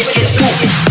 it's, it's moving.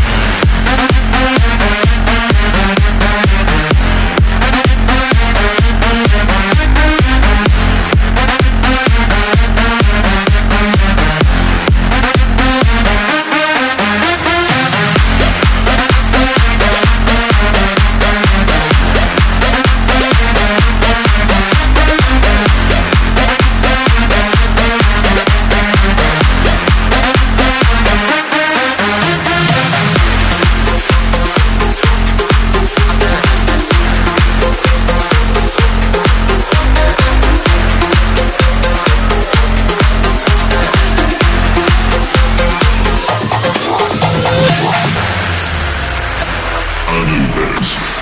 Ouch!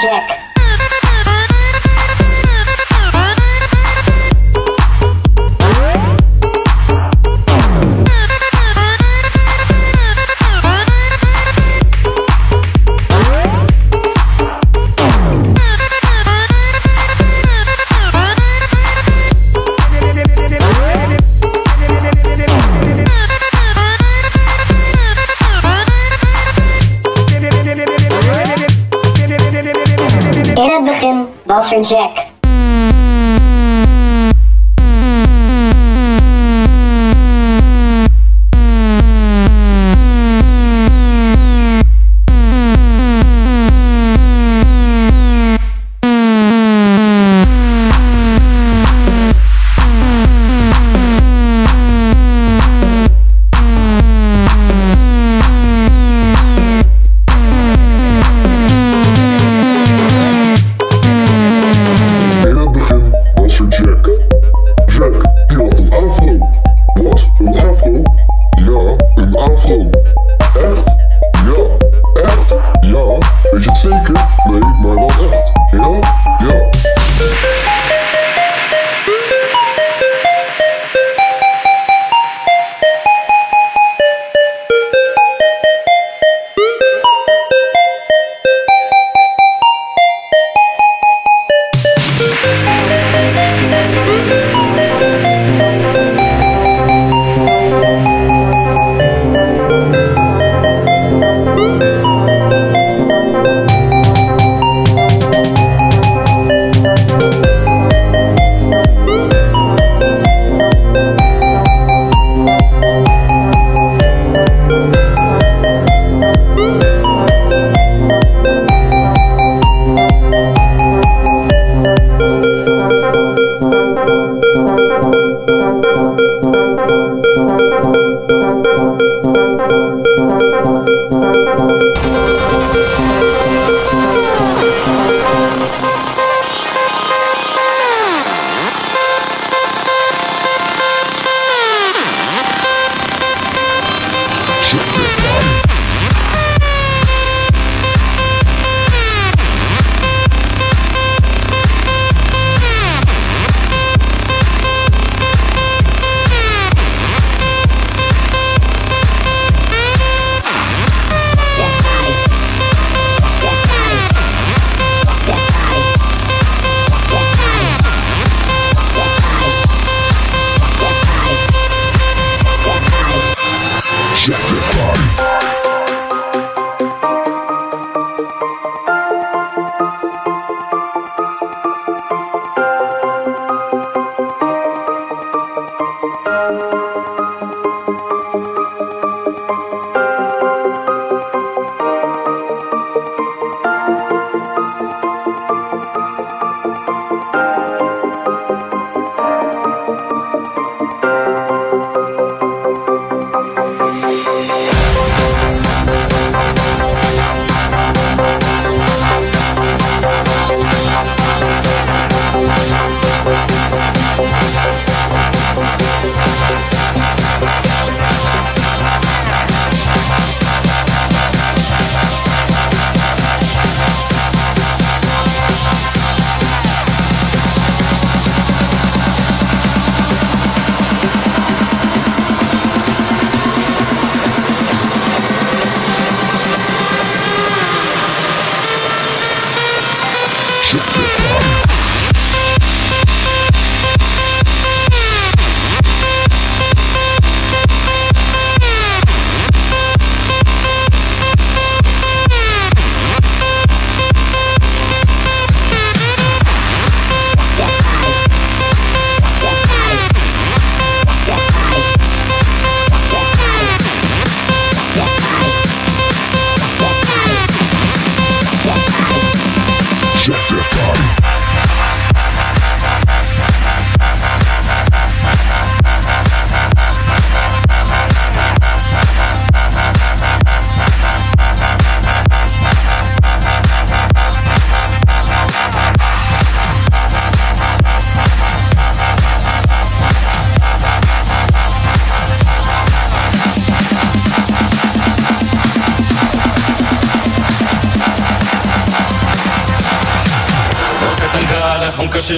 Jack. check.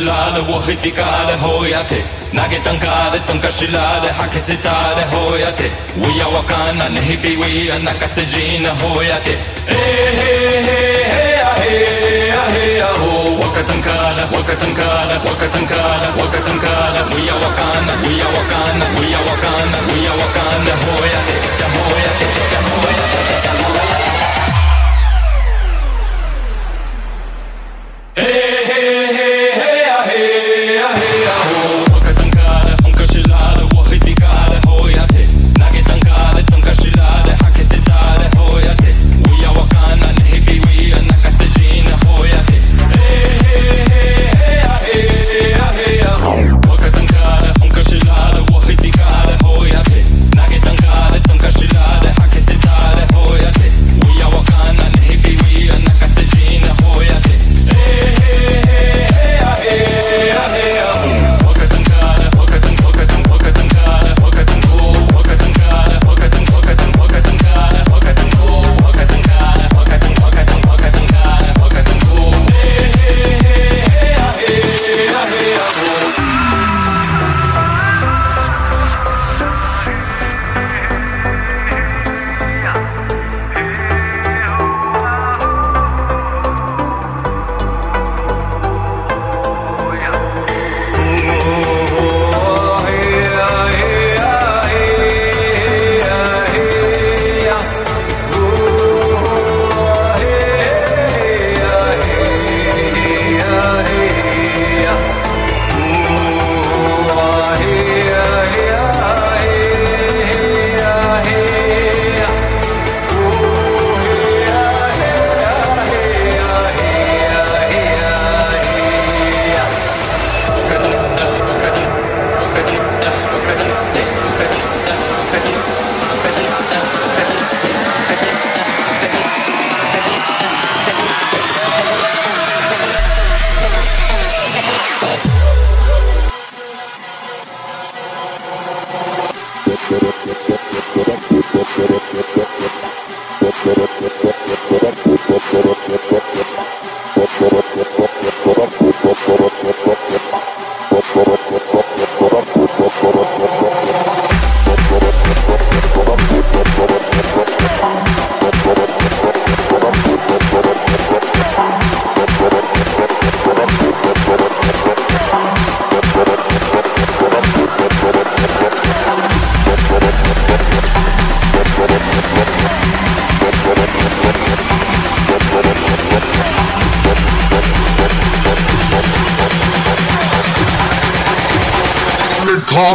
شلال وهدي قال هوياتي ناقتن قال تنك شلال حك ستار هوياتي ويا وكان نهبي ويا نكس جين هوياتي إيه وكتن كالا وكتن كالا وكتن كالا وكتن كالا ويا وكانا ويا وكانا ويا وكانا ويا وكانا هوياتي هوياتي هوياتي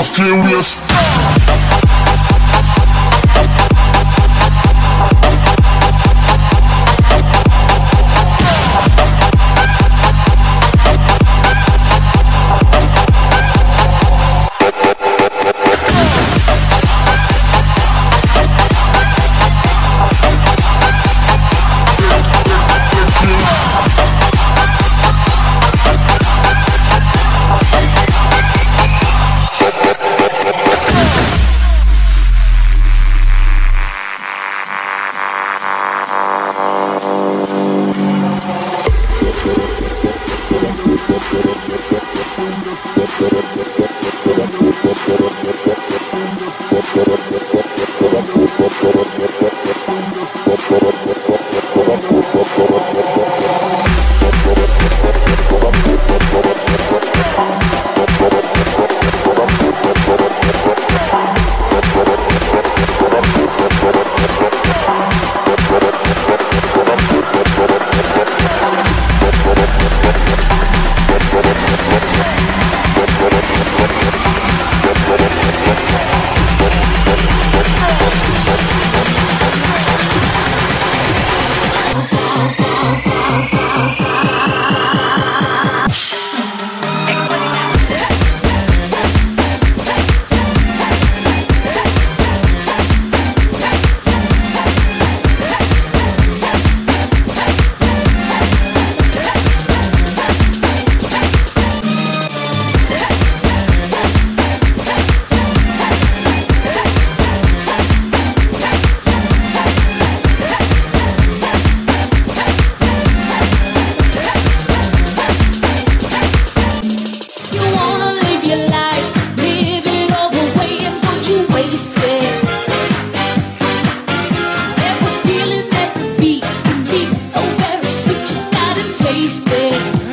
furious. Oh. wasted